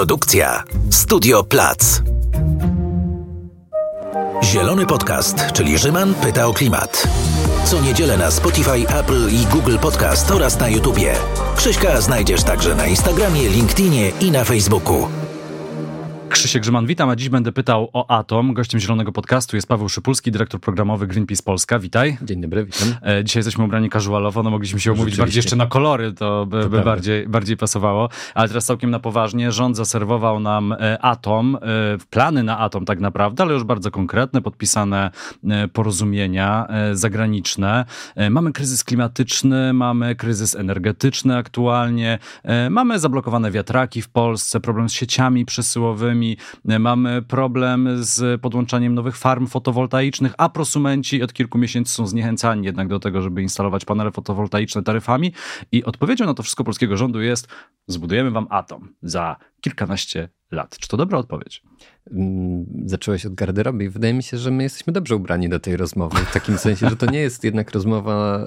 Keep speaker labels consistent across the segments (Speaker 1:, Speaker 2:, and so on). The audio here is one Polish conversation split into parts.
Speaker 1: Produkcja Studio Plac. Zielony Podcast, czyli Rzyman pyta o klimat. Co niedzielę na Spotify, Apple i Google Podcast oraz na YouTubie. Krzyśka znajdziesz także na Instagramie, LinkedInie i na Facebooku.
Speaker 2: Krzysiek Grzyman, witam, a dziś będę pytał o Atom. Gościem Zielonego Podcastu jest Paweł Szypulski, dyrektor programowy Greenpeace Polska. Witaj.
Speaker 3: Dzień dobry, witam.
Speaker 2: E, dzisiaj jesteśmy ubrani casualowo, no mogliśmy się umówić bardziej jeszcze na kolory, to by, to by bardziej, bardziej pasowało. Ale teraz całkiem na poważnie, rząd zaserwował nam e, Atom, e, plany na Atom tak naprawdę, ale już bardzo konkretne, podpisane porozumienia zagraniczne. Mamy kryzys klimatyczny, mamy kryzys energetyczny aktualnie, mamy zablokowane wiatraki w Polsce, problem z sieciami przesyłowymi, mamy problem z podłączaniem nowych farm fotowoltaicznych, a prosumenci od kilku miesięcy są zniechęcani jednak do tego, żeby instalować panele fotowoltaiczne taryfami i odpowiedzią na to wszystko polskiego rządu jest zbudujemy wam atom za kilkanaście lat. Czy to dobra odpowiedź?
Speaker 3: Mm, zacząłeś od garderoby i wydaje mi się, że my jesteśmy dobrze ubrani do tej rozmowy. W takim sensie, że to nie jest jednak rozmowa,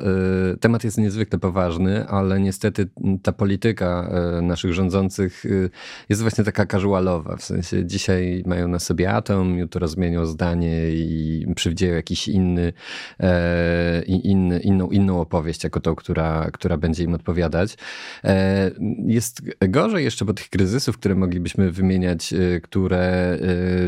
Speaker 3: y, temat jest niezwykle poważny, ale niestety ta polityka y, naszych rządzących y, jest właśnie taka casualowa. W sensie dzisiaj mają na sobie atom, jutro zmienią zdanie i przywdzieją jakiś inny, e, inny inną, inną opowieść jako tą, która, która będzie im odpowiadać. E, jest gorzej jeszcze, bo tych kryzysów, które moglibyśmy wymieniać, które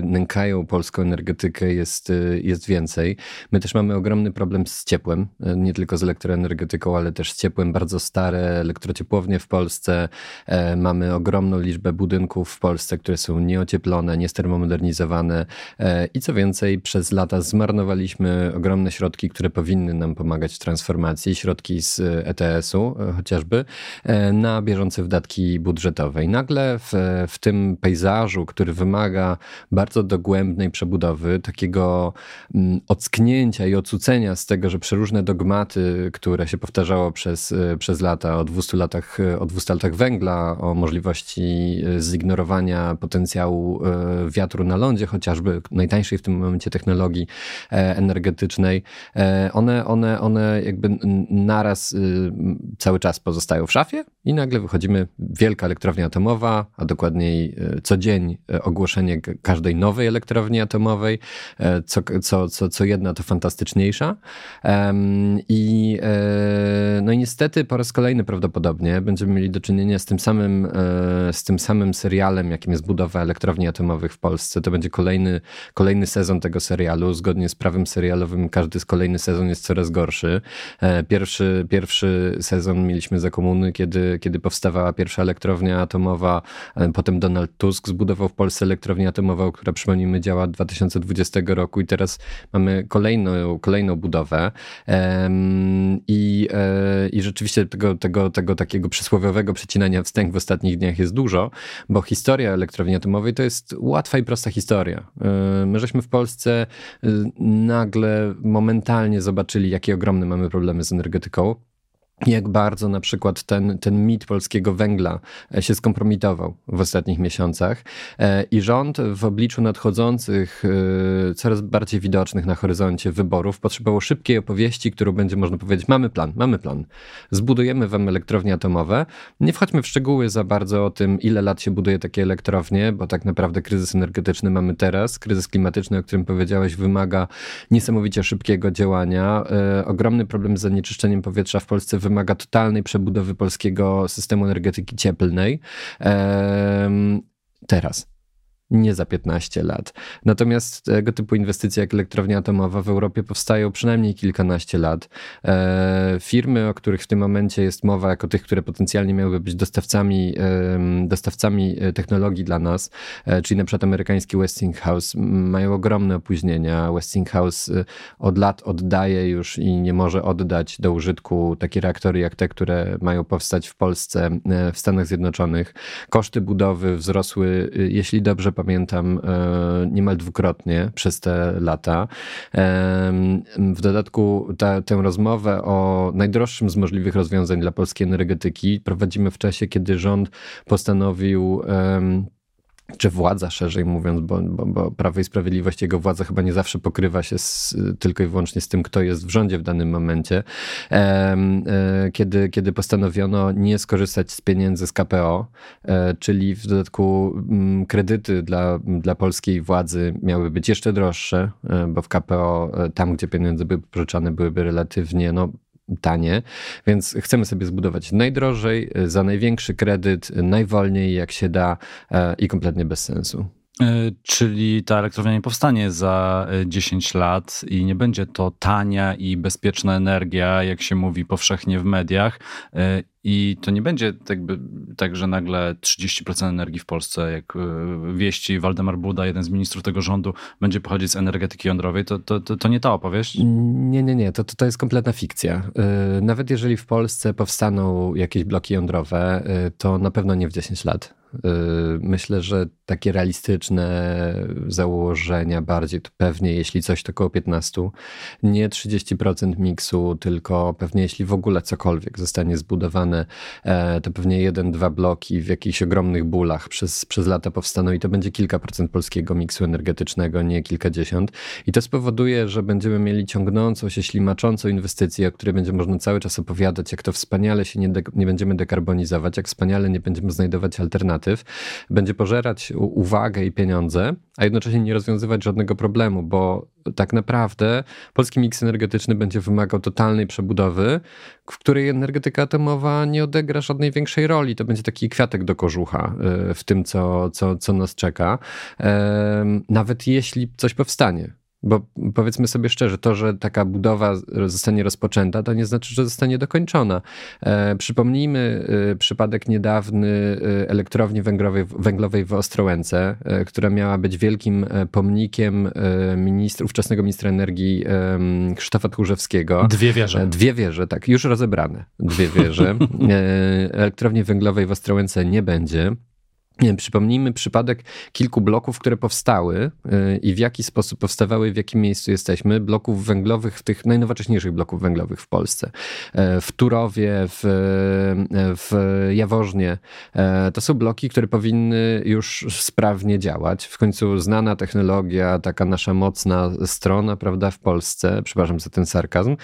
Speaker 3: nękają polską energetykę jest, y, jest więcej. My też mamy ogromny problem z ciepłem, y, nie tylko z elektroenergetyką, ale też z ciepłem. Bardzo stare elektrociepłownie w Polsce. E, mamy ogromną liczbę budynków w Polsce, które są nieocieplone, niestermomodernizowane e, i co więcej, przez lata zmarnowaliśmy ogromne środki, które powinny nam pomagać w transformacji, środki z ETS-u e chociażby, na bieżące wydatki budżetowe. I nagle w, w tym pejzażu, który wymaga bardzo dogłębnej przebudowy, takiego mm, ocknięcia i odsucenia z tego, że przeróżne dogmaty, które się powtarzało przez, e, przez lata o 200 latach, e, o 200 latach węgla, o możliwości e, zignorowania potencjału wiatru na lądzie, chociażby najtańszej w tym momencie technologii energetycznej, one, one, one jakby naraz cały czas pozostają w szafie i nagle wychodzimy, wielka elektrownia atomowa, a dokładniej co dzień ogłoszenie każdej nowej elektrowni atomowej, e, co, co, co, co jedna to fantastyczniejsza. I, e, no i niestety po raz kolejny prawdopodobnie będziemy mieli do czynienia z tym samym, e, z tym samym serialem, jakim jest budowa elektrowni atomowych w Polsce. To będzie kolejny, kolejny sezon tego serialu. Zgodnie z prawem serialowym każdy z kolejny sezon jest coraz gorszy. Pierwszy, pierwszy sezon mieliśmy za komuny, kiedy, kiedy powstawała pierwsza elektrownia atomowa. Potem Donald Tusk zbudował w Polsce elektrownię atomową atomową, która przypomnijmy działa od 2020 roku i teraz mamy kolejną, kolejną budowę i, e, i rzeczywiście tego, tego, tego takiego przysłowiowego przecinania wstęg w ostatnich dniach jest dużo, bo historia elektrowni atomowej to jest łatwa i prosta historia. E, my żeśmy w Polsce e, nagle, momentalnie zobaczyli, jakie ogromne mamy problemy z energetyką jak bardzo na przykład ten, ten mit polskiego węgla e, się skompromitował w ostatnich miesiącach e, i rząd w obliczu nadchodzących, e, coraz bardziej widocznych na horyzoncie wyborów potrzebował szybkiej opowieści, którą będzie można powiedzieć, mamy plan, mamy plan. Zbudujemy wam elektrownie atomowe. Nie wchodźmy w szczegóły za bardzo o tym, ile lat się buduje takie elektrownie, bo tak naprawdę kryzys energetyczny mamy teraz. Kryzys klimatyczny, o którym powiedziałeś, wymaga niesamowicie szybkiego działania. Ogromny problem z zanieczyszczeniem powietrza w Polsce wymaga totalnej przebudowy polskiego systemu energetyki cieplnej. Teraz nie za 15 lat. Natomiast tego typu inwestycje jak elektrownia atomowa w Europie powstają przynajmniej kilkanaście lat. E, firmy, o których w tym momencie jest mowa, jako tych, które potencjalnie miałyby być dostawcami, e, dostawcami technologii dla nas, e, czyli na przykład amerykański Westinghouse, mają ogromne opóźnienia. Westinghouse e, od lat oddaje już i nie może oddać do użytku takie reaktory jak te, które mają powstać w Polsce, e, w Stanach Zjednoczonych. Koszty budowy wzrosły, e, jeśli dobrze pamiętam, e, niemal dwukrotnie przez te lata. W dodatku ta, tę rozmowę o najdroższym z możliwych rozwiązań dla polskiej energetyki prowadzimy w czasie, kiedy rząd postanowił czy władza szerzej mówiąc, bo, bo, bo Prawo i Sprawiedliwość, jego władza chyba nie zawsze pokrywa się z, tylko i wyłącznie z tym, kto jest w rządzie w danym momencie, e, kiedy, kiedy postanowiono nie skorzystać z pieniędzy z KPO, e, czyli w dodatku m, kredyty dla, dla polskiej władzy miały być jeszcze droższe, e, bo w KPO e, tam, gdzie pieniądze były pożyczane, byłyby relatywnie no, tanie, więc chcemy sobie zbudować najdrożej, za największy kredyt, najwolniej jak się da e, i kompletnie bez sensu.
Speaker 2: E, czyli ta elektrownia nie powstanie za 10 e, lat i nie będzie to tania i bezpieczna energia, jak się mówi powszechnie w mediach. E, I to nie będzie tak, że nagle 30% energii w Polsce, jak wieści Waldemar Buda, jeden z ministrów tego rządu, będzie pochodzić z energetyki jądrowej. To, to, to, to nie ta opowieść?
Speaker 3: Nie, nie, nie. To, to, to jest kompletna fikcja. Nawet jeżeli w Polsce powstaną jakieś bloki jądrowe, to na pewno nie w 10 lat. Myślę, że takie realistyczne założenia bardziej to pewnie, jeśli coś, to około 15. Nie 30% miksu, tylko pewnie jeśli w ogóle cokolwiek zostanie zbudowane, e, to pewnie jeden, dwa bloki w jakichś ogromnych bólach przez, przez lata powstaną i to będzie kilka procent polskiego miksu energetycznego, nie kilkadziesiąt. I to spowoduje, że będziemy mieli ciągnącą się, ślimaczącą inwestycję, o której będzie można cały czas opowiadać, jak to wspaniale się nie, de- nie będziemy dekarbonizować, jak wspaniale nie będziemy znajdować alternatyw alternatyw, będzie pożerać uwagę i pieniądze, a jednocześnie nie rozwiązywać żadnego problemu, bo tak naprawdę polski miks energetyczny będzie wymagał totalnej przebudowy, w której energetyka atomowa nie odegra żadnej większej roli. To będzie taki kwiatek do kożucha y, w tym, co, co, co nas czeka, nawet jeśli coś powstanie. Bo powiedzmy sobie szczerze, to, że taka budowa zostanie rozpoczęta, to nie znaczy, że zostanie dokończona. E, przypomnijmy e, przypadek niedawny e, elektrowni węglowej, węglowej w Ostrołęce, która miała być wielkim pomnikiem ministra, ówczesnego ministra energii Krzysztofa Tchórzewskiego.
Speaker 2: Dwie wieże.
Speaker 3: Dwie wieże, tak, już rozebrane. Dwie wieże. elektrowni węglowej w Ostrołęce nie będzie. Przypomnijmy przypadek kilku bloków, które powstały y, i w jaki sposób powstawały, w jakim miejscu jesteśmy. Bloków węglowych, tych najnowocześniejszych bloków węglowych w Polsce. E, w Turowie, w, w Jaworznie. E, to są bloki, które powinny już sprawnie działać. W końcu znana technologia, taka nasza mocna strona, prawda, w Polsce. Przepraszam za ten sarkazm.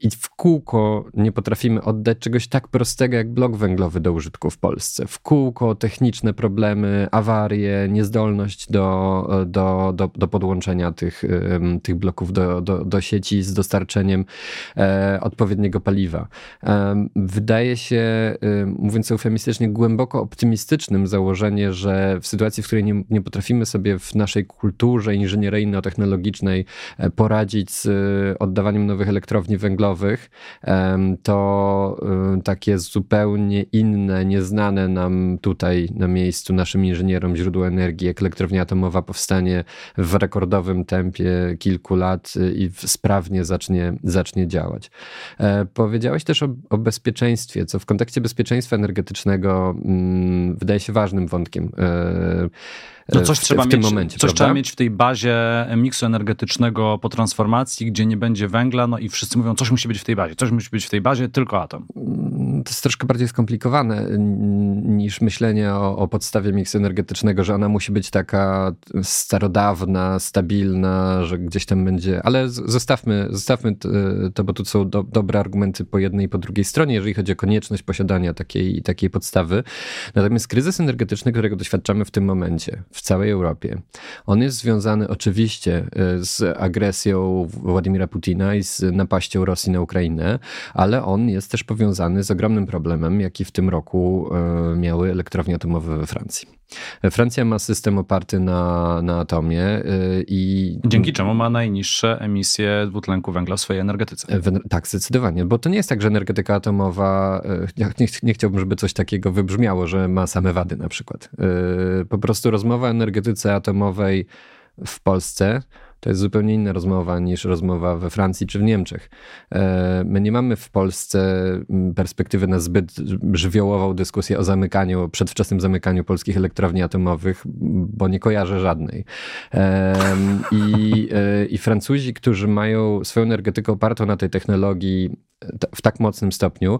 Speaker 3: I w kółko nie potrafimy oddać czegoś tak prostego jak blok węglowy do użytku w Polsce. W kółko techniczne problemy problemy, awarie, niezdolność do, do, do, do podłączenia tych, tych bloków do, do, do sieci z dostarczeniem e, odpowiedniego paliwa. E, wydaje się, mówiąc eufemistycznie, głęboko optymistycznym założenie, że w sytuacji, w której nie, nie potrafimy sobie w naszej kulturze inżynieryjno-technologicznej e, poradzić z oddawaniem nowych elektrowni węglowych, to takie zupełnie inne, nieznane nam tutaj na miejscu, miejscu naszym inżynierom źródło energii, jak elektrownia atomowa powstanie w rekordowym tempie kilku lat y, i sprawnie zacznie, zacznie działać. E, powiedziałeś też o, o bezpieczeństwie, co w kontekście bezpieczeństwa energetycznego mm, wydaje się ważnym wątkiem. E,
Speaker 2: no coś w, trzeba w tym mieć, momencie. Coś trzeba mieć w tej bazie miksu energetycznego po transformacji, gdzie nie będzie węgla, no i wszyscy mówią, coś musi być w tej bazie, coś musi być w tej bazie, tylko atom.
Speaker 3: To jest troszkę bardziej skomplikowane niż myślenie o, o podstawie miksu energetycznego, że ona musi być taka starodawna, stabilna, że gdzieś tam będzie, ale zostawmy, zostawmy to, bo tu są do, dobre argumenty po jednej i po drugiej stronie, jeżeli chodzi o konieczność posiadania takiej, takiej podstawy. Natomiast kryzys energetyczny, którego doświadczamy w tym momencie, w całej Europie. On jest związany oczywiście e, z agresją Władimira Putina i z napaścią Rosji na Ukrainę, ale on jest też powiązany z ogromnym problemem, jaki w tym roku e, miały elektrownie atomowe we Francji. Francja ma system oparty na, na atomie e, i...
Speaker 2: Dzięki czemu ma najniższe emisje dwutlenku węgla w swojej energetyce.
Speaker 3: Tak, zdecydowanie, bo to nie jest tak, że energetyka atomowa, nie, nie chciałbym, żeby coś takiego wybrzmiało, że ma same wady na przykład. Po prostu rozmowa o energetyce atomowej w Polsce to jest zupełnie inna rozmowa niż rozmowa we Francji czy w Niemczech. E, my nie mamy w Polsce perspektywy na zbyt żywiołową dyskusję o zamykaniu, przedwczesnym zamykaniu polskich elektrowni atomowych, bo nie kojarzę żadnej. I, e, i Francuzi, którzy mają swoją energetykę opartą na tej technologii w tak mocnym stopniu,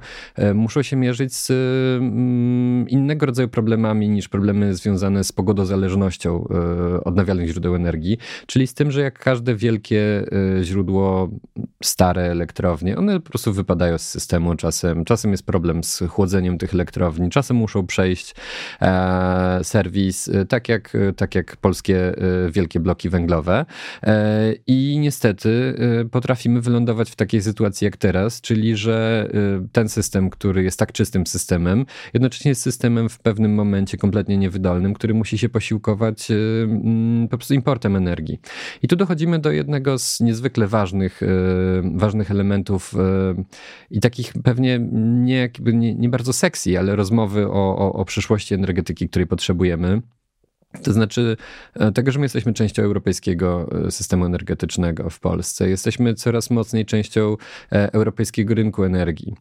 Speaker 3: muszą się mierzyć z mm, innego rodzaju problemami niż problemy związane z pogodozależnością odnawialnych źródeł energii, czyli z tym, że jak każde wielkie źródło, stare elektrownie, one po prostu wypadają z systemu czasem. Czasem jest problem z chłodzeniem tych elektrowni, czasem muszą przejść serwis, tak jak, tak jak polskie wielkie bloki węglowe. I niestety potrafimy wylądować w takiej sytuacji jak teraz, czyli że y, ten system, który jest tak czystym systemem, jednocześnie jest systemem w pewnym momencie kompletnie niewydolnym, który musi się posiłkować y, mm, po prostu importem energii. I tu dochodzimy do jednego z niezwykle ważnych, y, ważnych elementów i takich pewnie nie, nie, nie bardzo sexy, ale rozmowy o, o, o przyszłości energetyki, której potrzebujemy. To znaczy e, tego, że my jesteśmy częścią europejskiego e, systemu energetycznego w Polsce. Jesteśmy coraz mocniej częścią e, europejskiego rynku energii.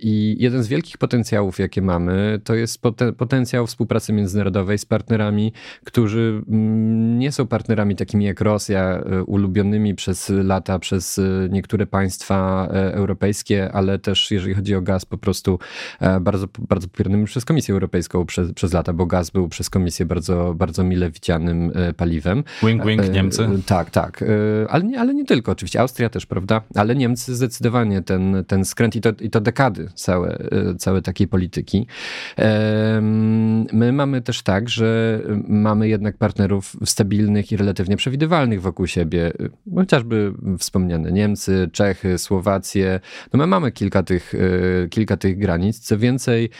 Speaker 3: I jeden z wielkich potencjałów, jakie mamy, to jest potencjał współpracy międzynarodowej z partnerami, którzy mm, nie są partnerami takimi jak Rosja, ulubionymi przez lata przez niektóre państwa europejskie, ale też jeżeli chodzi o gaz, po prostu bardzo, bardzo popieranymi przez Komisję Europejską przez, przez lata, bo gaz był przez Komisję bardzo bardzo, mile widzianym e, paliwem.
Speaker 2: Wing, wing, e, Niemcy.
Speaker 3: Tak, tak. E, ale nie, ale nie tylko, oczywiście. Austria też, prawda? Ale Niemcy zdecydowanie ten, ten skręt i to, i to dekady całe, całe takiej polityki. My mamy też tak, że mamy jednak partnerów stabilnych i relatywnie przewidywalnych wokół siebie. Chociażby wspomniane Niemcy, Czechy, Słowacje. No my mamy kilka tych, kilka tych granic. Co więcej,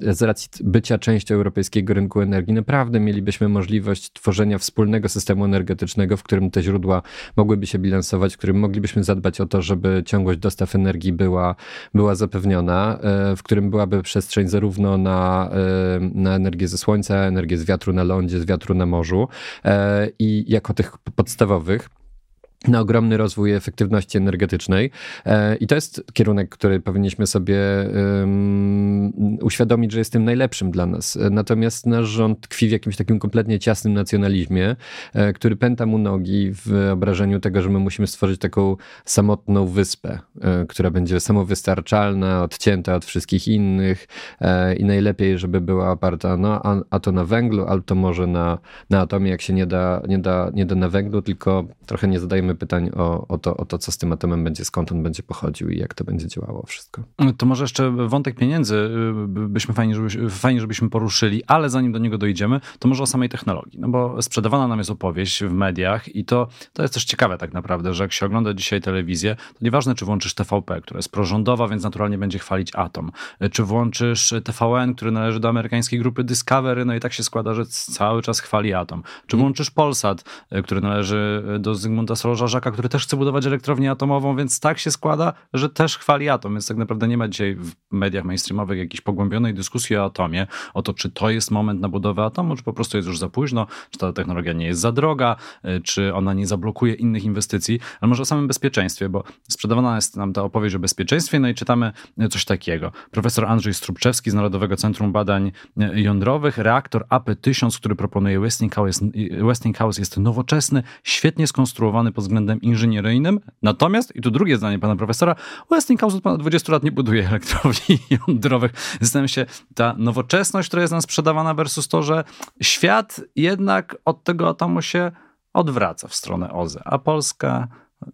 Speaker 3: z racji bycia częścią europejskiego rynku energii, i naprawdę mielibyśmy możliwość tworzenia wspólnego systemu energetycznego, w którym te źródła mogłyby się bilansować, w którym moglibyśmy zadbać o to, żeby ciągłość dostaw energii była, była zapewniona, e, w którym byłaby przestrzeń zarówno na, e, na energię ze słońca, energię z wiatru na lądzie, z wiatru na morzu e, i jako tych podstawowych na ogromny rozwój efektywności energetycznej. E, I to jest kierunek, który powinniśmy sobie um, uświadomić, że jest tym najlepszym dla nas. Natomiast nasz rząd tkwi w jakimś takim kompletnie ciasnym nacjonalizmie, e, który pęta mu nogi w wyobrażeniu tego, że my musimy stworzyć taką samotną wyspę, e, która będzie samowystarczalna, odcięta od wszystkich innych i najlepiej, żeby była oparta no, a, a to na węglu, albo to może na, na atomie, jak się nie da, nie, da, nie da na węglu, tylko trochę nie zadajemy pytań o, o, to, o to, co z tym atomem będzie, skąd on będzie pochodził i jak to będzie działało wszystko.
Speaker 2: To może jeszcze wątek pieniędzy byśmy fajnie, żeby, fajnie żebyśmy poruszyli, ale zanim do niego dojdziemy, to może o samej technologii. No bo sprzedawana nam jest opowieść w mediach i to, to jest też ciekawe tak naprawdę, że jak się ogląda dzisiaj telewizję, to nieważne, czy włączysz TVP, która jest prorządowa, więc naturalnie będzie chwalić atom, czy włączysz TVN, który należy do amerykańskiej grupy Discovery, no i tak się składa, że cały czas chwali atom. Czy mm. włączysz Polsat, który należy do Zygmunta Solorza, Żarzaka, który też chce budować elektrownię atomową, więc tak się składa, że też chwali atom. Więc tak naprawdę nie ma dzisiaj w mediach mainstreamowych jakiejś pogłębionej dyskusji o atomie, o to, czy to jest moment na budowę atomu, czy po prostu jest już za późno, czy ta technologia nie jest za droga, y, czy ona nie zablokuje innych inwestycji, ale może o samym bezpieczeństwie, bo sprzedawana jest nam ta opowieść o bezpieczeństwie, no i czytamy coś takiego. Profesor Andrzej Strubczewski z Narodowego Centrum Badań y, Jądrowych, reaktor AP1000, który proponuje Westinghouse, Westinghouse jest nowoczesny, świetnie skonstruowany pod względem inżynieryjnym. Natomiast, i tu drugie zdanie pana profesora, Westinghouse od ponad 20 lat nie buduje elektrowni jądrowych. Zastanawiam się, ta nowoczesność, która jest nam sprzedawana versus to, że świat jednak od tego atomu się odwraca w stronę OZE, a Polska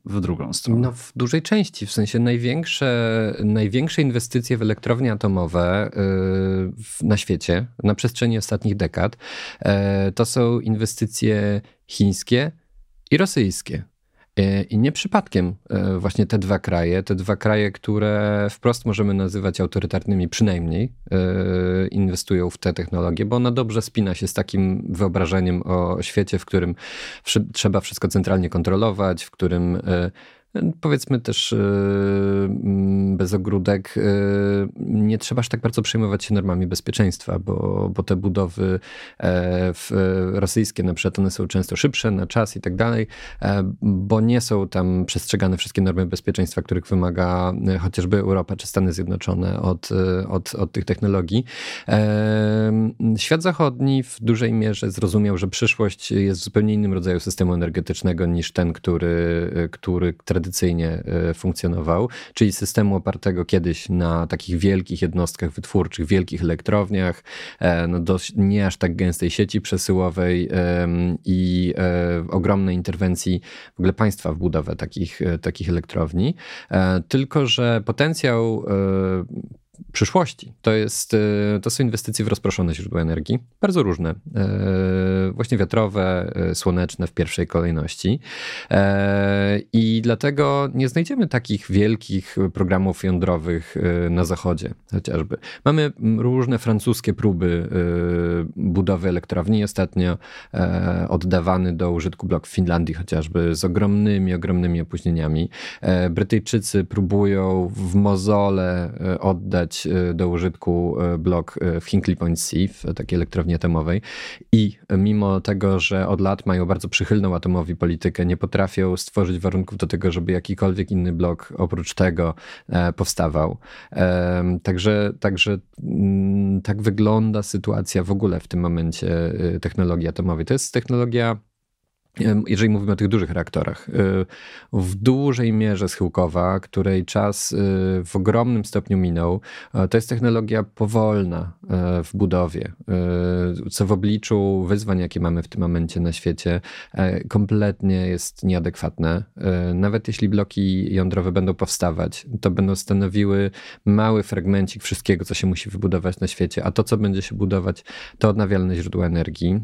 Speaker 2: w drugą stronę.
Speaker 3: No w dużej części, w sensie największe, największe inwestycje w elektrownie atomowe yy, na świecie na przestrzeni ostatnich dekad yy, to są inwestycje chińskie i rosyjskie. E, I nie przypadkiem e, właśnie te dwa kraje, te dwa kraje, które wprost możemy nazywać autorytarnymi, przynajmniej e, inwestują w te technologie, bo ona dobrze spina się z takim wyobrażeniem o świecie, w którym trzeba wszystko centralnie kontrolować, w którym Powiedzmy też e, mm, bez ogródek, e, nie trzeba aż tak bardzo przejmować się normami bezpieczeństwa, bo, bo te budowy e, rosyjskie na przykład one są często szybsze na czas i tak dalej, bo nie są tam przestrzegane wszystkie normy bezpieczeństwa, których wymaga chociażby Europa czy Stany Zjednoczone od, od, od tych technologii. Świat zachodni w dużej mierze zrozumiał, że przyszłość jest w zupełnie innym rodzaju systemu energetycznego niż ten, który, który tradycyjnie funkcjonował, czyli systemu opartego kiedyś na takich wielkich jednostkach wytwórczych, wielkich elektrowniach, no dość nie aż tak gęstej sieci przesyłowej i ogromnej interwencji w ogóle państwa w budowę takich, takich elektrowni. Tylko, że potencjał przyszłości. To, jest, e, to są inwestycje w rozproszone źródła energii, bardzo różne. E, właśnie wiatrowe, e, słoneczne w pierwszej kolejności. I dlatego nie znajdziemy takich wielkich programów jądrowych na zachodzie chociażby. Mamy różne francuskie próby budowy elektrowni. Ostatnio oddawany do użytku blok w Finlandii chociażby z ogromnymi, ogromnymi opóźnieniami. Brytyjczycy próbują w mozole oddać Y, do użytku y, blok y, w Hinkley Point C, w takiej elektrowni atomowej i mimo tego, że od lat mają bardzo przychylną atomowi politykę, nie potrafią stworzyć warunków do tego, żeby jakikolwiek inny blok oprócz tego e, powstawał. Także, także mm, tak wygląda sytuacja w ogóle w tym momencie technologii atomowej. To jest technologia jeżeli mówimy o tych dużych reaktorach, y, w dużej mierze schyłkowa, której czas y, w ogromnym stopniu minął, to jest technologia powolna y, w budowie, co w obliczu wyzwań, jakie mamy w tym momencie na świecie, kompletnie jest nieadekwatne. Nawet jeśli bloki jądrowe będą powstawać, to będą stanowiły mały fragmencik wszystkiego, co się musi wybudować na świecie, a to, co będzie się budować, to odnawialne źródła energii.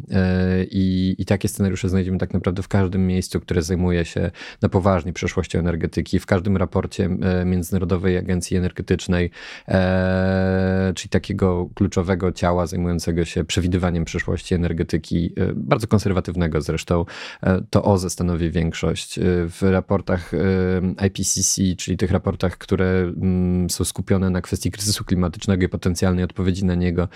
Speaker 3: I, i takie scenariusze znajdziemy tak naprawdę naprawdę w każdym miejscu, które zajmuje się na poważnie przyszłością energetyki, w każdym raporcie e, Międzynarodowej Agencji Energetycznej, e, czyli takiego kluczowego ciała zajmującego się przewidywaniem przyszłości energetyki, e, bardzo konserwatywnego zresztą, to OZE stanowi większość. W raportach IPCC, czyli tych raportach, które mm, są skupione na kwestii kryzysu klimatycznego i potencjalnej odpowiedzi na niego,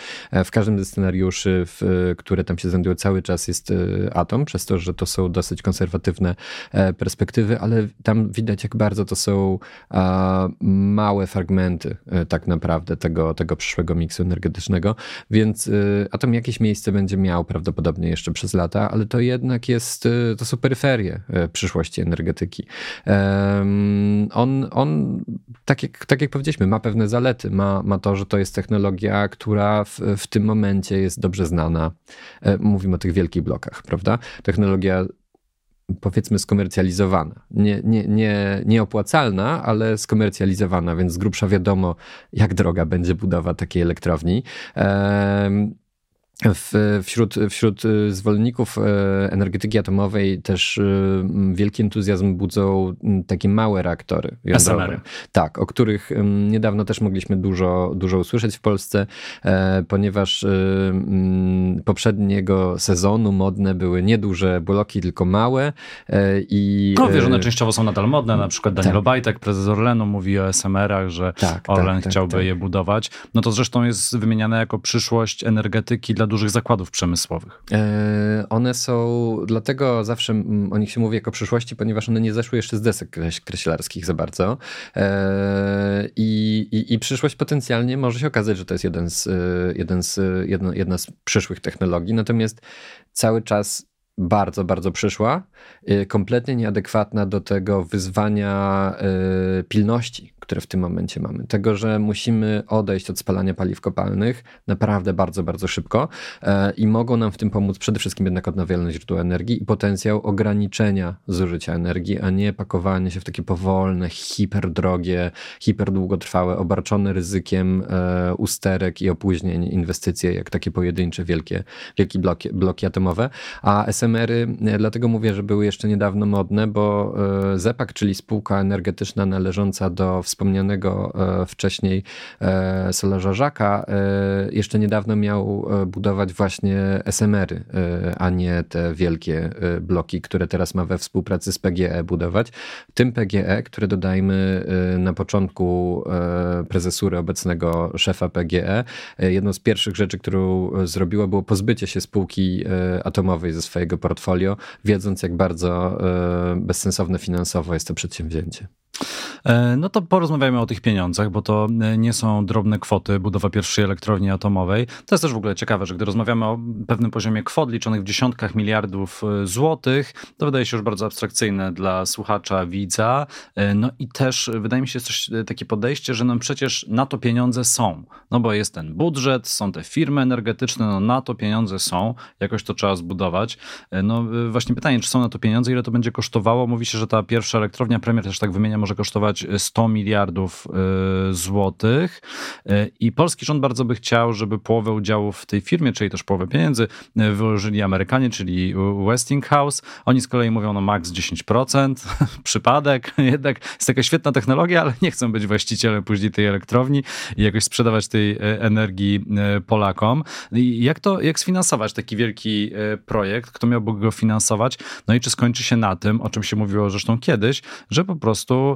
Speaker 3: w każdym ze scenariuszy, w, które tam się znajdują cały czas jest atom, przez to, że to są dosyć konserwatywne e, perspektywy, ale tam widać, jak bardzo to są małe fragmenty e, tak naprawdę tego, tego przyszłego miksu energetycznego, więc e, atom jakieś miejsce będzie miał prawdopodobnie jeszcze przez lata, ale to jednak jest, to są peryferie przyszłości energetyki. On, on tak, jak, tak jak powiedzieliśmy, ma pewne zalety. Ma, ma to, że to jest technologia, która w, w tym momencie jest dobrze znana. Mówimy o tych wielkich blokach, prawda? Technologia powiedzmy skomercjalizowana. Nie, nie, nie, nieopłacalna, ale skomercjalizowana, więc z grubsza wiadomo, jak droga będzie budowa takiej elektrowni. W, wśród, wśród y, zwolenników y, energetyki atomowej też y, wielki entuzjazm budzą takie małe reaktory jądrowe. Tak, o których niedawno też mogliśmy dużo, dużo usłyszeć w Polsce, e, ponieważ poprzedniego sezonu modne były nieduże bloki, tylko małe e, i...
Speaker 2: No wiesz, one e, częściowo są nadal modne, na przykład Daniel tak. Obajtek, prezes Orlenu mówi o SMR-ach, że tak, tak Orlen tak, chciałby tak, je budować. No to zresztą jest wymieniane jako przyszłość energetyki dla dużych zakładów przemysłowych?
Speaker 3: E, one są, dlatego zawsze o nich się mówi jako przyszłości, ponieważ one nie zeszły jeszcze z desek kreślarskich za bardzo. E, i, i, przyszłość potencjalnie może się okazać, że to jest jeden z, jeden z, jedna, jedna z przyszłych technologii, natomiast cały czas bardzo, bardzo przyszła, y, kompletnie nieadekwatna do tego wyzwania y, pilności, które w tym momencie mamy. Tego, że musimy odejść od spalania paliw kopalnych naprawdę bardzo, bardzo szybko e, i mogą nam w tym pomóc przede wszystkim jednak odnawialne źródła energii i potencjał ograniczenia zużycia energii, a nie pakowanie się w takie powolne, hiperdrogie, hiperdługotrwałe, obarczone ryzykiem e, usterek i opóźnień inwestycje, jak takie pojedyncze wielkie, wielkie bloki, bloki atomowe. A SMR-y, e, dlatego mówię, że były jeszcze niedawno modne, bo ZEPAK, czyli spółka energetyczna należąca do wspomnianego e, wcześniej e, Solarza Żaka, e, jeszcze niedawno miał budować właśnie SMR-y, a nie te wielkie bloki, które teraz ma we współpracy z PGE budować. Tym PGE, które dodajmy na początku prezesury obecnego szefa PGE, jedną z pierwszych rzeczy, którą zrobiło, było pozbycie się spółki atomowej ze swojego portfolio, wiedząc jak bardzo bezsensowne finansowo jest to przedsięwzięcie.
Speaker 2: E, no to porozmawiajmy o tych pieniądzach, bo to e, nie są drobne kwoty budowa pierwszej elektrowni atomowej. To jest też w ogóle ciekawe, że gdy rozmawiamy o pewnym poziomie kwot liczonych w dziesiątkach miliardów e, złotych, to wydaje się już bardzo abstrakcyjne dla słuchacza, widza. No i też wydaje mi się coś takie podejście, że no przecież na to pieniądze są. No bo jest ten budżet, są te firmy energetyczne, no na to pieniądze są, jakoś to trzeba zbudować. No właśnie pytanie, czy są na to pieniądze, ile to będzie kosztowało? Mówi się, że ta pierwsza elektrownia, premier też tak wymienia, może kosztować 100 miliardów y, złotych y, i polski rząd bardzo by chciał, żeby połowę udziałów w tej firmie, czyli też połowę pieniędzy wyłożyli Amerykanie, czyli Westinghouse. Oni z kolei mówią no max 10%, przypadek, jednak jest taka świetna technologia, ale nie chcą być właścicielem później tej elektrowni i jakoś sprzedawać tej energii Polakom. I jak to, jak sfinansować taki wielki projekt? Kto miałby go finansować? No i czy skończy się na tym, o czym się mówiło zresztą kiedyś, że po prostu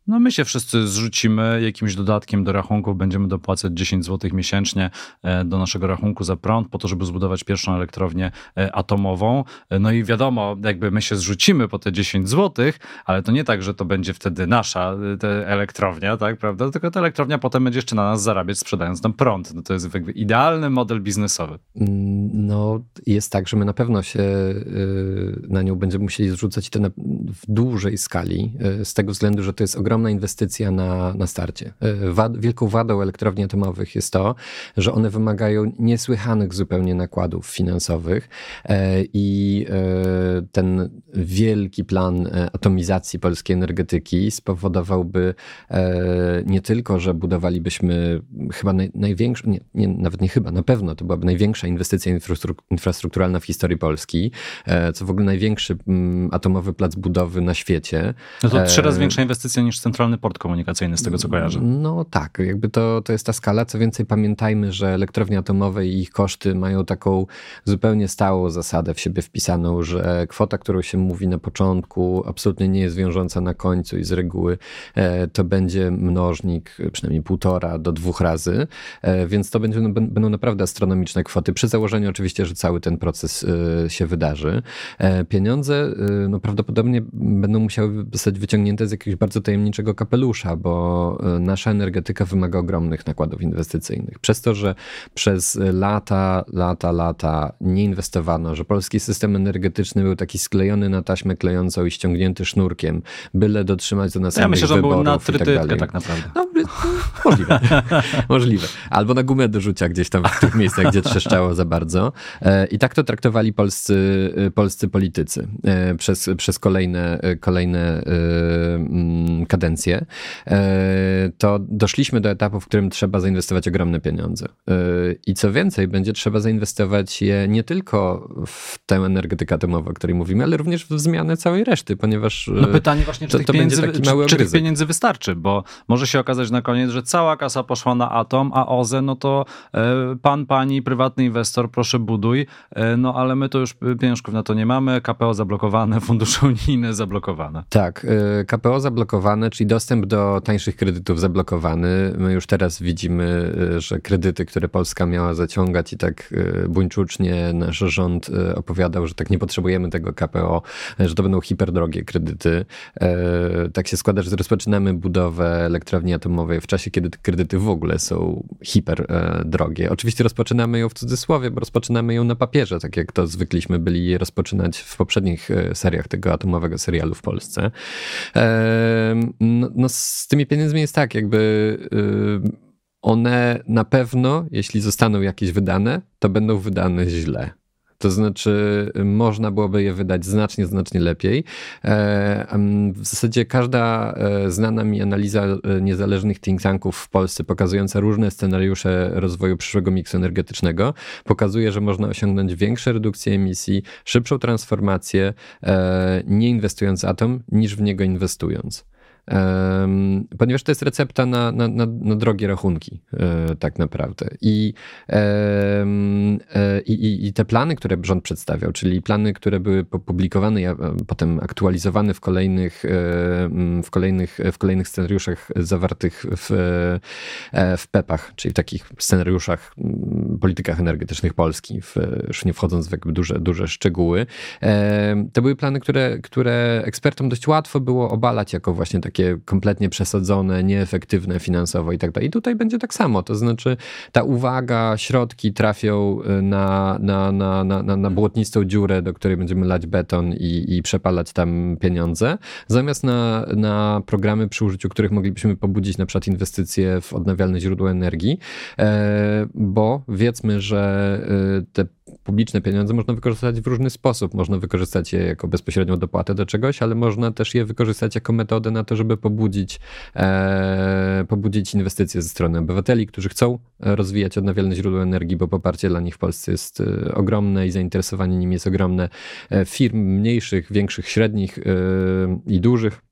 Speaker 2: no my się wszyscy zrzucimy jakimś dodatkiem do rachunków, będziemy dopłacać 10 zł miesięcznie e, do naszego rachunku za prąd po to, żeby zbudować pierwszą elektrownię e, atomową. E, no i wiadomo, jakby my się zrzucimy po te 10 zł, ale to nie tak, że to będzie wtedy nasza elektrownia, tak, prawda? Tylko ta elektrownia potem będzie jeszcze na nas zarabiać, sprzedając nam prąd. No to jest jakby idealny model biznesowy.
Speaker 3: Mm, no jest tak, że my na pewno się na nią będziemy musieli zrzucać to w dużej skali, z tego względu, że to jest ogromna ogromna inwestycja na, na starcie. E, wad, wielką wadą elektrowni atomowych jest to, że one wymagają niesłychanych zupełnie nakładów finansowych e, i e, ten wielki plan atomizacji polskiej energetyki spowodowałby nie tylko, że budowalibyśmy chyba naj, największą, nie, nie, nawet nie chyba, na pewno to byłaby największa inwestycja infrastrukturalna w historii Polski, co w ogóle największy mm, atomowy plac budowy na świecie.
Speaker 2: No to trzy razy większa inwestycja niż centralny port komunikacyjny, z tego co kojarzę.
Speaker 3: No tak, jakby to, to jest ta skala. Co więcej, pamiętajmy, że elektrownie atomowe i ich koszty mają taką zupełnie stałą zasadę w siebie wpisaną, że kwota, którą się mówi na początku, absolutnie nie jest wiążąca na końcu i z reguły e, to będzie mnożnik przynajmniej półtora do dwóch razy, e, więc to będzie, będą naprawdę astronomiczne kwoty, przy założeniu oczywiście, że cały ten proces e, się wydarzy. Pieniądze no, prawdopodobnie będą musiały zostać wyciągnięte z jakiegoś bardzo tajemniczego tajemniczego kapelusza, bo e, nasza energetyka wymaga ogromnych nakładów inwestycyjnych. Przez to, że przez lata, lata, lata nie inwestowano, że polski system energetyczny był taki sklejony na taśmę klejącą i ściągnięty sznurkiem, byle dotrzymać do następnych
Speaker 2: Ja myślę, że
Speaker 3: był
Speaker 2: na trytytkę tak, tak naprawdę. No,
Speaker 3: możliwe. możliwe. Albo na gumę do rzucia gdzieś tam w tych miejscach, gdzie trzeszczało za bardzo. E, I tak to traktowali polscy, e, polscy politycy przez, przez kolejne, kolejne kadencje kadencję, e, to doszliśmy do etapu, w którym trzeba zainwestować ogromne pieniądze. E, I co więcej, będzie trzeba zainwestować je nie tylko w tę energetykę atomową, o której mówimy, ale również w zmianę całej reszty, ponieważ.
Speaker 2: No e, pytanie właśnie, czy, to, tych, to pieniędzy, czy, czy tych pieniędzy wystarczy, bo może się okazać na koniec, że cała kasa poszła na atom, a OZE, no to pan, pani, prywatny inwestor, proszę buduj, no ale my to już pieniążków na to nie mamy, KPO zablokowane, fundusze unijne zablokowane.
Speaker 3: Tak, KPO zablokowane, czyli dostęp do tańszych kredytów zablokowany. My już teraz widzimy, y, że kredyty, które Polska miała zaciągać i tak y, buńczucznie nasz rząd y, opowiadał, że tak nie potrzebujemy tego KPO, że to będą hiperdrogie kredyty. Tak się składa, że rozpoczynamy budowę elektrowni atomowej w czasie, kiedy te kredyty w ogóle są hiperdrogie. Oczywiście rozpoczynamy ją w cudzysłowie, bo rozpoczynamy ją na papierze, tak jak to zwykliśmy byli rozpoczynać w poprzednich seriach tego atomowego serialu w Polsce. No, no z tymi pieniędzmi jest tak, jakby yy, one na pewno, jeśli zostaną jakieś wydane, to będą wydane źle. To znaczy, można byłoby je wydać znacznie, znacznie lepiej. E, w zasadzie każda e, znana mi analiza e, niezależnych think tanków w Polsce, pokazująca różne scenariusze rozwoju przyszłego miksu energetycznego, pokazuje, że można osiągnąć większe redukcje emisji, szybszą transformację, nie inwestując atom, niż w niego inwestując ponieważ to jest recepta na, na, na, na drogie rachunki, e, tak naprawdę. I, e, i, I te plany, które rząd przedstawiał, czyli plany, które były publikowane, a potem aktualizowane w kolejnych, w kolejnych, w kolejnych scenariuszach zawartych w, e, w PEP-ach, czyli w takich scenariuszach, politykach energetycznych Polski, w, już nie wchodząc w jakby duże, duże szczegóły, to były plany, które, które ekspertom dość łatwo było obalać jako właśnie takie takie kompletnie przesadzone, nieefektywne finansowo i tak dalej. I tutaj będzie tak samo, to znaczy ta uwaga, środki trafią na, na, na, na, na błotnistą dziurę, do której będziemy lać beton i, i przepalać tam pieniądze, zamiast na, na programy, przy użyciu których moglibyśmy pobudzić na przykład inwestycje w odnawialne źródła energii, bo wiedzmy, że te publiczne pieniądze można wykorzystać w różny sposób. Można wykorzystać je jako bezpośrednią dopłatę do czegoś, ale można też je wykorzystać jako metodę na to, żeby pobudzić, e, pobudzić inwestycje ze strony obywateli, którzy chcą rozwijać odnawialne źródła energii, bo poparcie dla nich w Polsce jest e, ogromne i zainteresowanie nimi jest ogromne. E, firm mniejszych, większych, średnich e, i dużych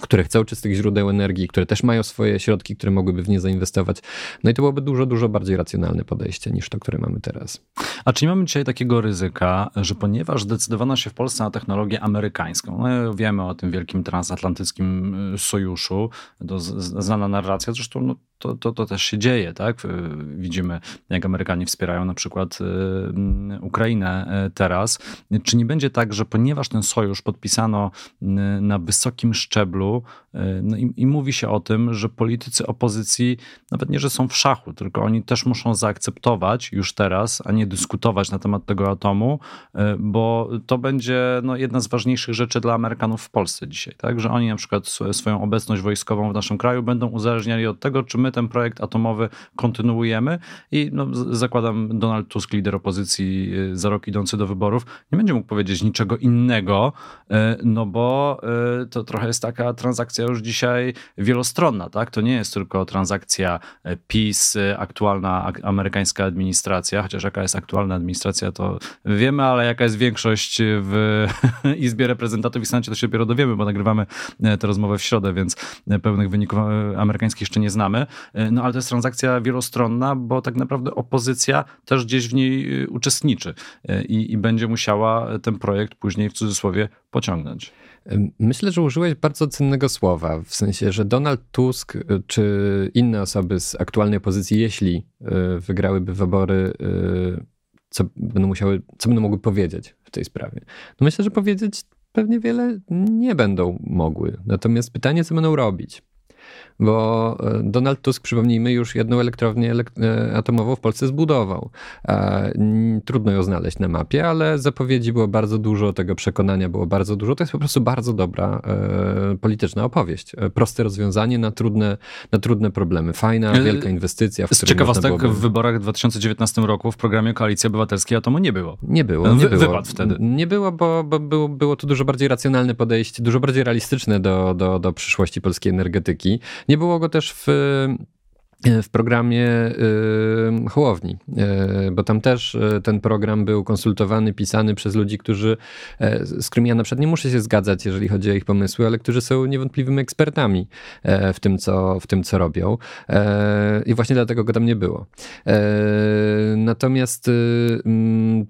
Speaker 3: które chcą czystych źródeł energii, które też mają swoje środki, które mogłyby w nie zainwestować. No i to byłoby dużo, dużo bardziej racjonalne podejście niż to, które mamy teraz.
Speaker 2: A czy nie mamy dzisiaj takiego ryzyka, że ponieważ zdecydowano się w Polsce na technologię amerykańską, no wiemy o tym wielkim transatlantyckim y, sojuszu, to znana narracja, zresztą no, to, to, to też się dzieje, tak? Y, widzimy, jak Amerykanie wspierają na przykład y, mm, Ukrainę y, teraz. Czy nie będzie tak, że ponieważ ten sojusz podpisano na wysokim szczeblu no i, i mówi się o tym, że politycy opozycji nawet nie, że są w szachu, tylko oni też muszą zaakceptować już teraz, a nie dyskutować na temat tego atomu, bo to będzie no, jedna z ważniejszych rzeczy dla Amerykanów w Polsce dzisiaj, tak? Że oni na przykład swoją obecność wojskową w naszym kraju będą uzależniali od tego, czy my my ten projekt atomowy kontynuujemy i no, zakładam Donald Tusk, lider opozycji y, za rok idący do wyborów, nie będzie mógł powiedzieć niczego innego, y, no bo y, to trochę jest taka transakcja już dzisiaj wielostronna, tak? To nie jest tylko transakcja PiS, aktualna amerykańska administracja, chociaż jaka jest aktualna administracja, to wiemy, ale jaka jest większość w Izbie Reprezentantów i Senacie, to się dopiero dowiemy, bo nagrywamy tę rozmowę w środę, więc pełnych wyników amerykańskich jeszcze nie znamy. E, no ale to jest transakcja wielostronna, bo tak naprawdę opozycja też gdzieś w niej y, uczestniczy e, i, i będzie musiała ten projekt później w cudzysłowie pociągnąć.
Speaker 3: Myślę, że użyłeś bardzo cennego słowa, w sensie, że Donald Tusk czy inne osoby z aktualnej opozycji, jeśli wygrałyby wybory, co będą musiały, co będą mogły powiedzieć w tej sprawie? No myślę, że powiedzieć pewnie wiele nie będą mogły. Natomiast pytanie, co będą robić? Bo e, Donald Tusk, przypomnijmy, już jedną elektrownię e, atomową w Polsce zbudował. E, trudno ją znaleźć na mapie, ale zapowiedzi było bardzo dużo, tego przekonania było bardzo dużo. To jest po prostu bardzo dobra polityczna opowieść. Proste rozwiązanie na trudne, na trudne problemy. Fajna, wielka inwestycja.
Speaker 2: Z ciekawostek byłoby... w wyborach w 2019 roku w programie Koalicji Obywatelskiej atomu nie było.
Speaker 3: Nie było. Nie
Speaker 2: było. Wtedy.
Speaker 3: Nie było, bo, bo było, było to dużo bardziej racjonalne podejście, dużo bardziej realistyczne do, do, do przyszłości polskiej energetyki. Nie było go też w w programie y, Hołowni, y, bo tam też ten program był konsultowany, pisany przez ludzi, którzy, e, z którymi ja na przykład nie muszę się zgadzać, jeżeli chodzi o ich pomysły, ale którzy są niewątpliwymi ekspertami e, w tym, co, w tym, co robią. E, I właśnie dlatego go tam nie było. Natomiast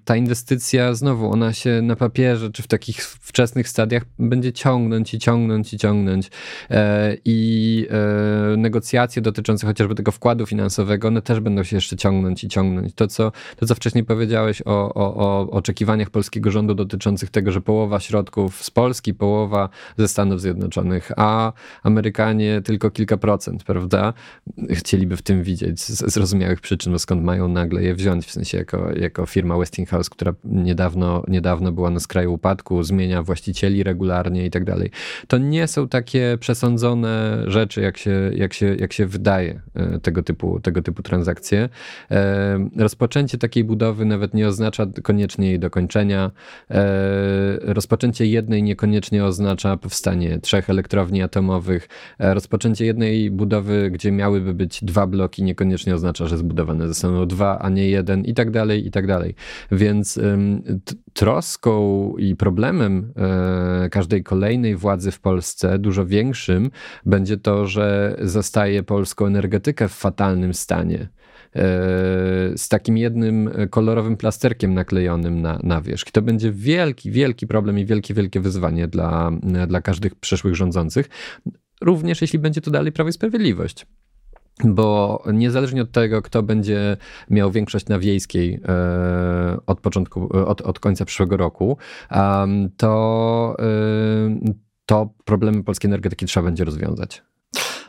Speaker 3: ta inwestycja, znowu, ona się na papierze, czy w takich wczesnych stadiach będzie ciągnąć i ciągnąć i ciągnąć. I negocjacje dotyczące chociażby tego wkładu finansowego, one też będą się jeszcze ciągnąć i ciągnąć. To, co, to, co wcześniej powiedziałeś o, o, o oczekiwaniach polskiego rządu dotyczących tego, że połowa środków z Polski, połowa ze Stanów Zjednoczonych, a Amerykanie tylko kilka procent, prawda? Chcieliby w tym widzieć z zrozumiałych przyczyn, skąd mają nagle je wziąć, w sensie jako, jako firma Westinghouse, która niedawno, niedawno była na skraju upadku, zmienia właścicieli regularnie i tak dalej. To nie są takie przesądzone rzeczy, jak się, jak się, jak się wydaje tego typu, tego typu transakcje. E, rozpoczęcie takiej budowy nawet nie oznacza koniecznie jej dokończenia. E, rozpoczęcie jednej niekoniecznie oznacza powstanie trzech elektrowni atomowych. E, rozpoczęcie jednej budowy, gdzie miałyby być dwa bloki, niekoniecznie oznacza, że zbudowane zostaną dwa, a nie jeden i tak dalej, i tak dalej. Więc troską i problemem każdej kolejnej władzy w Polsce, dużo większym, będzie to, że zostaje polską energetykę w fatalnym stanie e, z takim jednym kolorowym plasterkiem naklejonym na, na wierzch. To będzie wielki, wielki problem i wielkie, wielkie wyzwanie dla, dla każdych przyszłych rządzących, również jeśli będzie to dalej Prawo i Sprawiedliwość. Bo niezależnie od tego, kto będzie miał większość na wiejskiej e, od początku, od, od końca przyszłego roku, to to problemy polskiej energetyki trzeba będzie rozwiązać.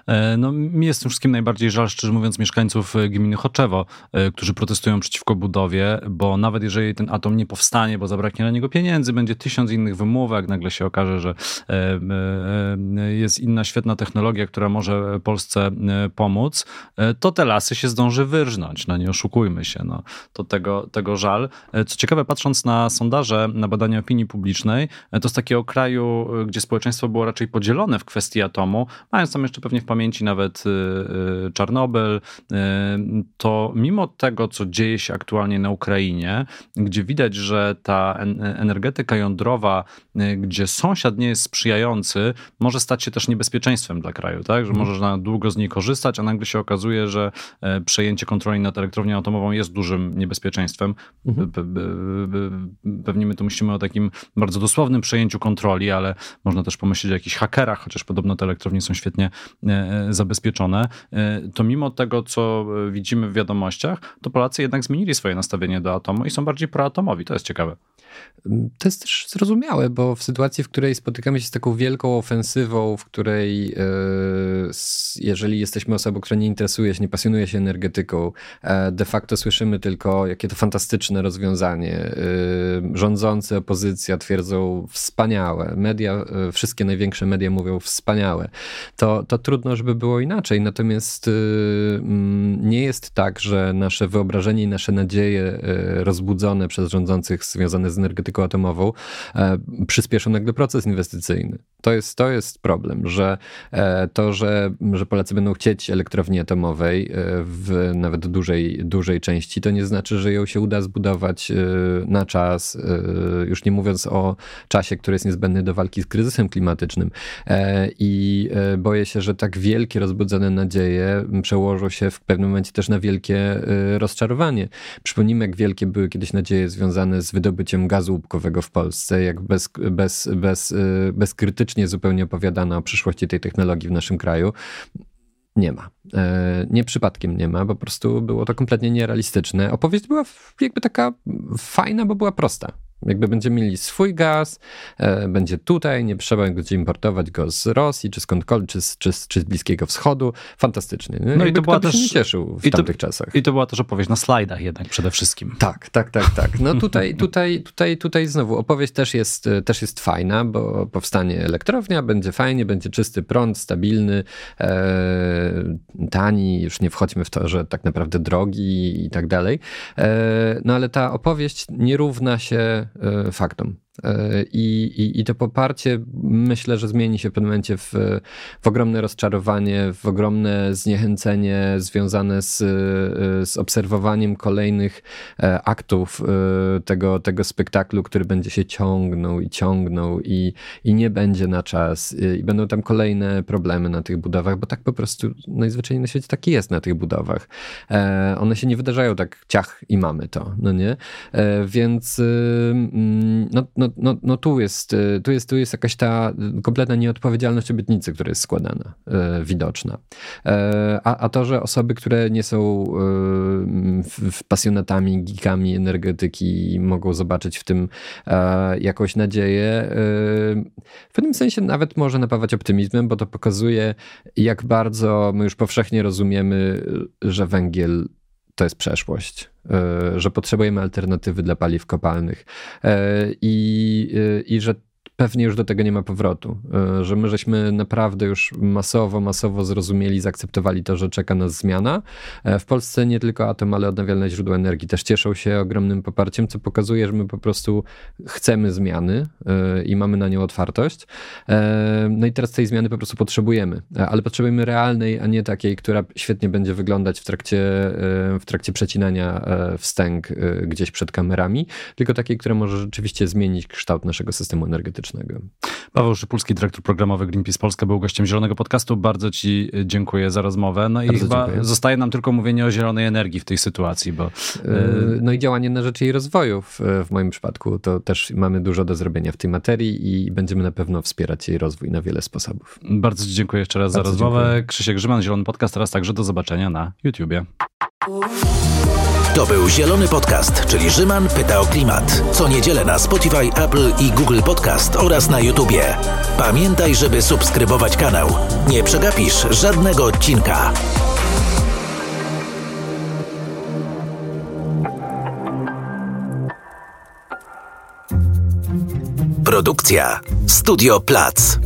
Speaker 2: E, no, mi jest tym wszystkim najbardziej żal, szczerze mówiąc, mieszkańców e, gminy Choczewo, e, którzy protestują przeciwko budowie, bo nawet jeżeli ten atom nie powstanie, bo zabraknie na niego pieniędzy, będzie tysiąc innych wymówek, nagle się okaże, że jest inna świetna technologia, która może Polsce pomóc, to te lasy się zdąży wyrżnąć. No nie oszukujmy się, no. to tego, tego żal. Co ciekawe, patrząc na sondaże, na badania opinii publicznej, to z takiego kraju, gdzie społeczeństwo było raczej podzielone w kwestii atomu, mając tam jeszcze pewnie w pamięci pamięci nawet y, y, Czarnobyl, y, to mimo tego, co dzieje się aktualnie na Ukrainie, gdzie widać, że ta energetyka jądrowa, gdzie sąsiad nie jest sprzyjający, może stać się też niebezpieczeństwem dla kraju, tak? Że mhm. można długo z niej korzystać, a nagle się okazuje, że e, przejęcie kontroli nad elektrownią atomową jest dużym niebezpieczeństwem. Mhm. Pewnie my tu myślimy o takim bardzo dosłownym przejęciu kontroli, ale można też pomyśleć o jakichś hakerach, chociaż podobno te elektrownie są świetnie E, zabezpieczone, e, to mimo tego, co widzimy w wiadomościach, to Polacy jednak zmienili swoje nastawienie do atomu i są bardziej proatomowi. To jest ciekawe.
Speaker 3: To jest też zrozumiałe, bo w sytuacji, w której spotykamy się z taką wielką ofensywą, w której e, jeżeli jesteśmy osobą, która nie interesuje się, nie pasjonuje się energetyką, de facto słyszymy tylko, jakie to fantastyczne rozwiązanie. Rządzący, opozycja twierdzą wspaniałe. Media, wszystkie największe media mówią wspaniałe. To, to trudno, żeby było inaczej. Natomiast nie jest tak, że nasze wyobrażenie i nasze nadzieje rozbudzone przez rządzących związane z energetyką atomową e, przyspieszą nagle proces inwestycyjny. To jest, to jest problem, że e, to, że, że Polacy będą chcieć elektrowni atomowej e, w nawet dużej, dużej części, to nie znaczy, że ją się uda zbudować na czas, już nie mówiąc o czasie, który jest niezbędny do walki z kryzysem klimatycznym. I boję się, że tak wielkie rozbudzone nadzieje przełożą się w pewnym momencie też na wielkie rozczarowanie. Przypomnijmy, jak wielkie były kiedyś nadzieje związane z wydobyciem gazu łupkowego w Polsce, jak bez, bez, bez, y, bezkrytycznie zupełnie opowiadano o przyszłości tej technologii w naszym kraju nie ma. E, nie przypadkiem nie ma, po prostu było to kompletnie nierealistyczne. Opowieść była jakby taka fajna, bo była prosta. Jakby będziemy mieli swój gaz, e, będzie tutaj, nie trzeba będzie importować go z Rosji, czy skądkolwiek, czy, czy, czy z Bliskiego Wschodu. Fantastycznie. No i to była też, nie cieszył w i tamtych
Speaker 2: to,
Speaker 3: czasach.
Speaker 2: I to była też opowieść na slajdach jednak przede wszystkim.
Speaker 3: Tak, tak, tak, tak. No tutaj, tutaj, tutaj, tutaj znowu opowieść też jest, też jest fajna, bo powstanie elektrownia, będzie fajnie, będzie czysty prąd, stabilny, e, tani, już nie wchodźmy w to, że tak naprawdę drogi i tak dalej. E, no ale ta opowieść nie równa się E, faktom. E, I, i, I, to poparcie myślę, że zmieni się w pewnym momencie w, w ogromne rozczarowanie, w ogromne zniechęcenie związane z, z obserwowaniem kolejnych e, aktów tego, tego spektaklu, który będzie się ciągnął i ciągnął i, i nie będzie na czas. I będą tam kolejne problemy na tych budowach, bo tak po prostu najzwyczajniej na świecie taki jest na tych budowach. One się nie wydarzają tak ciach i mamy to, no nie? Więc Mm, no, no, no, tu, jest, y, tu, jest, tu jest jakaś ta kompletna nieodpowiedzialność obietnicy, która jest składana, y, widoczna. E, a, a to, że osoby, które nie są y, pasjonatami, geekami energetyki mogą zobaczyć w tym e, jakąś nadzieję, w pewnym sensie nawet może napawać optymizmem, bo to pokazuje, jak bardzo my już powszechnie rozumiemy, że węgiel to jest przeszłość E, że potrzebujemy alternatywy dla paliw kopalnych. E, i, e, i że pewnie już do tego nie ma powrotu, e, że my żeśmy naprawdę już masowo, masowo zrozumieli, zaakceptowali to, że czeka nas zmiana. E, w Polsce nie tylko atom, ale odnawialne źródła energii też cieszą się ogromnym poparciem, co pokazuje, że my po prostu chcemy zmiany e, i mamy na nią otwartość. No i teraz tej zmiany po prostu potrzebujemy, ale potrzebujemy realnej, a nie takiej, która świetnie będzie wyglądać w trakcie, w trakcie przecinania wstęg gdzieś przed kamerami, tylko takiej, która może rzeczywiście zmienić kształt naszego systemu energetycznego.
Speaker 2: Paweł Szypulski, dyrektor programowy Greenpeace Polska, był gościem Zielonego Podcastu. Bardzo Ci dziękuję za rozmowę. No i Bardzo chyba dziękuję. zostaje nam tylko mówienie o zielonej energii w tej sytuacji, bo...
Speaker 3: Yy, no i działanie na rzecz jej rozwoju w, w moim przypadku. To też mamy dużo do zrobienia w tej materii i będziemy na pewno wspierać jej rozwój na wiele sposobów.
Speaker 2: Bardzo Ci dziękuję jeszcze raz Bardzo za rozmowę. Dziękuję. Krzysiek Grzyman, Zielony Podcast. Teraz także do zobaczenia na YouTubie.
Speaker 1: To był Zielony Podcast, czyli Rzyman pyta o klimat. Co niedzielę na Spotify, Apple i Google Podcast oraz na YouTubie. Pamiętaj, żeby subskrybować kanał. Nie przegapisz żadnego odcinka. Produkcja Studio Plac.